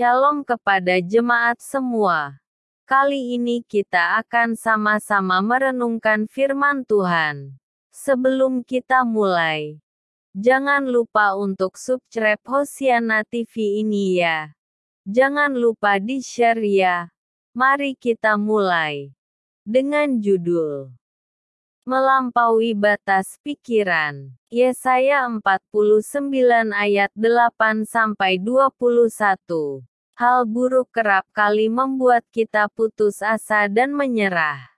Shalom kepada jemaat semua. Kali ini kita akan sama-sama merenungkan firman Tuhan. Sebelum kita mulai, jangan lupa untuk subscribe Hosiana TV ini ya. Jangan lupa di-share ya. Mari kita mulai. Dengan judul Melampaui batas pikiran. Yesaya 49 ayat 8 sampai 21. Hal buruk kerap kali membuat kita putus asa dan menyerah.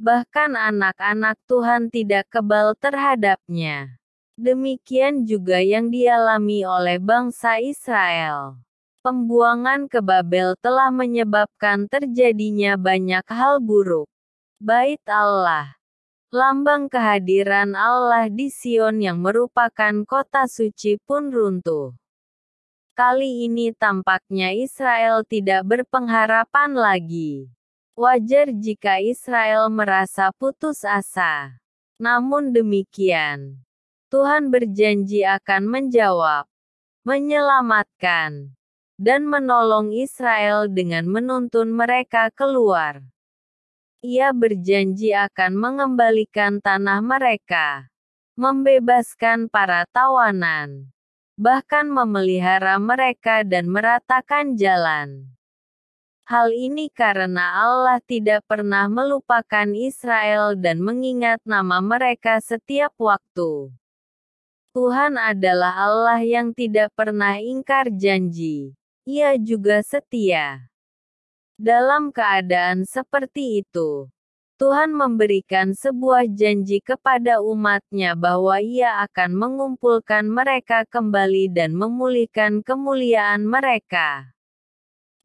Bahkan anak-anak Tuhan tidak kebal terhadapnya. Demikian juga yang dialami oleh bangsa Israel. Pembuangan ke Babel telah menyebabkan terjadinya banyak hal buruk. Bait Allah Lambang kehadiran Allah di Sion yang merupakan kota suci pun runtuh. Kali ini tampaknya Israel tidak berpengharapan lagi. Wajar jika Israel merasa putus asa. Namun demikian, Tuhan berjanji akan menjawab, menyelamatkan, dan menolong Israel dengan menuntun mereka keluar. Ia berjanji akan mengembalikan tanah mereka, membebaskan para tawanan, bahkan memelihara mereka dan meratakan jalan. Hal ini karena Allah tidak pernah melupakan Israel dan mengingat nama mereka setiap waktu. Tuhan adalah Allah yang tidak pernah ingkar janji. Ia juga setia. Dalam keadaan seperti itu, Tuhan memberikan sebuah janji kepada umatnya bahwa ia akan mengumpulkan mereka kembali dan memulihkan kemuliaan mereka.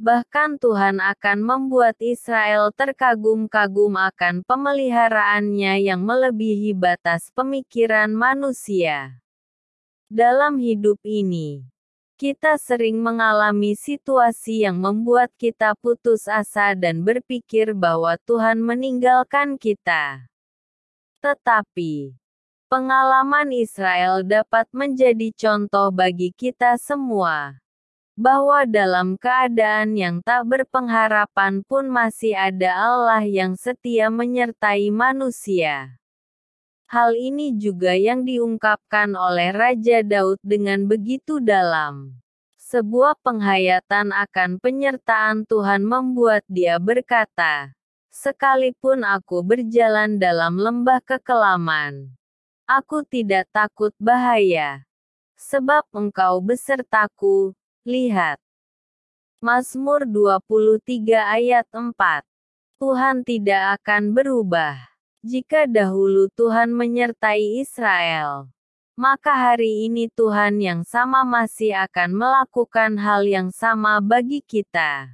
Bahkan Tuhan akan membuat Israel terkagum-kagum akan pemeliharaannya yang melebihi batas pemikiran manusia. Dalam hidup ini, kita sering mengalami situasi yang membuat kita putus asa dan berpikir bahwa Tuhan meninggalkan kita. Tetapi, pengalaman Israel dapat menjadi contoh bagi kita semua bahwa dalam keadaan yang tak berpengharapan pun masih ada Allah yang setia menyertai manusia. Hal ini juga yang diungkapkan oleh Raja Daud dengan begitu dalam. Sebuah penghayatan akan penyertaan Tuhan membuat dia berkata, Sekalipun aku berjalan dalam lembah kekelaman, aku tidak takut bahaya. Sebab engkau besertaku, lihat. Mazmur 23 ayat 4 Tuhan tidak akan berubah. Jika dahulu Tuhan menyertai Israel, maka hari ini Tuhan yang sama masih akan melakukan hal yang sama bagi kita.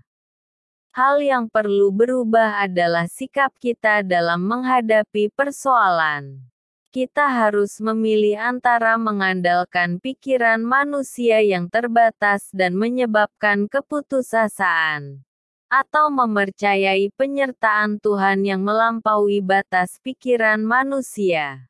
Hal yang perlu berubah adalah sikap kita dalam menghadapi persoalan. Kita harus memilih antara mengandalkan pikiran manusia yang terbatas dan menyebabkan keputusasaan atau mempercayai penyertaan Tuhan yang melampaui batas pikiran manusia.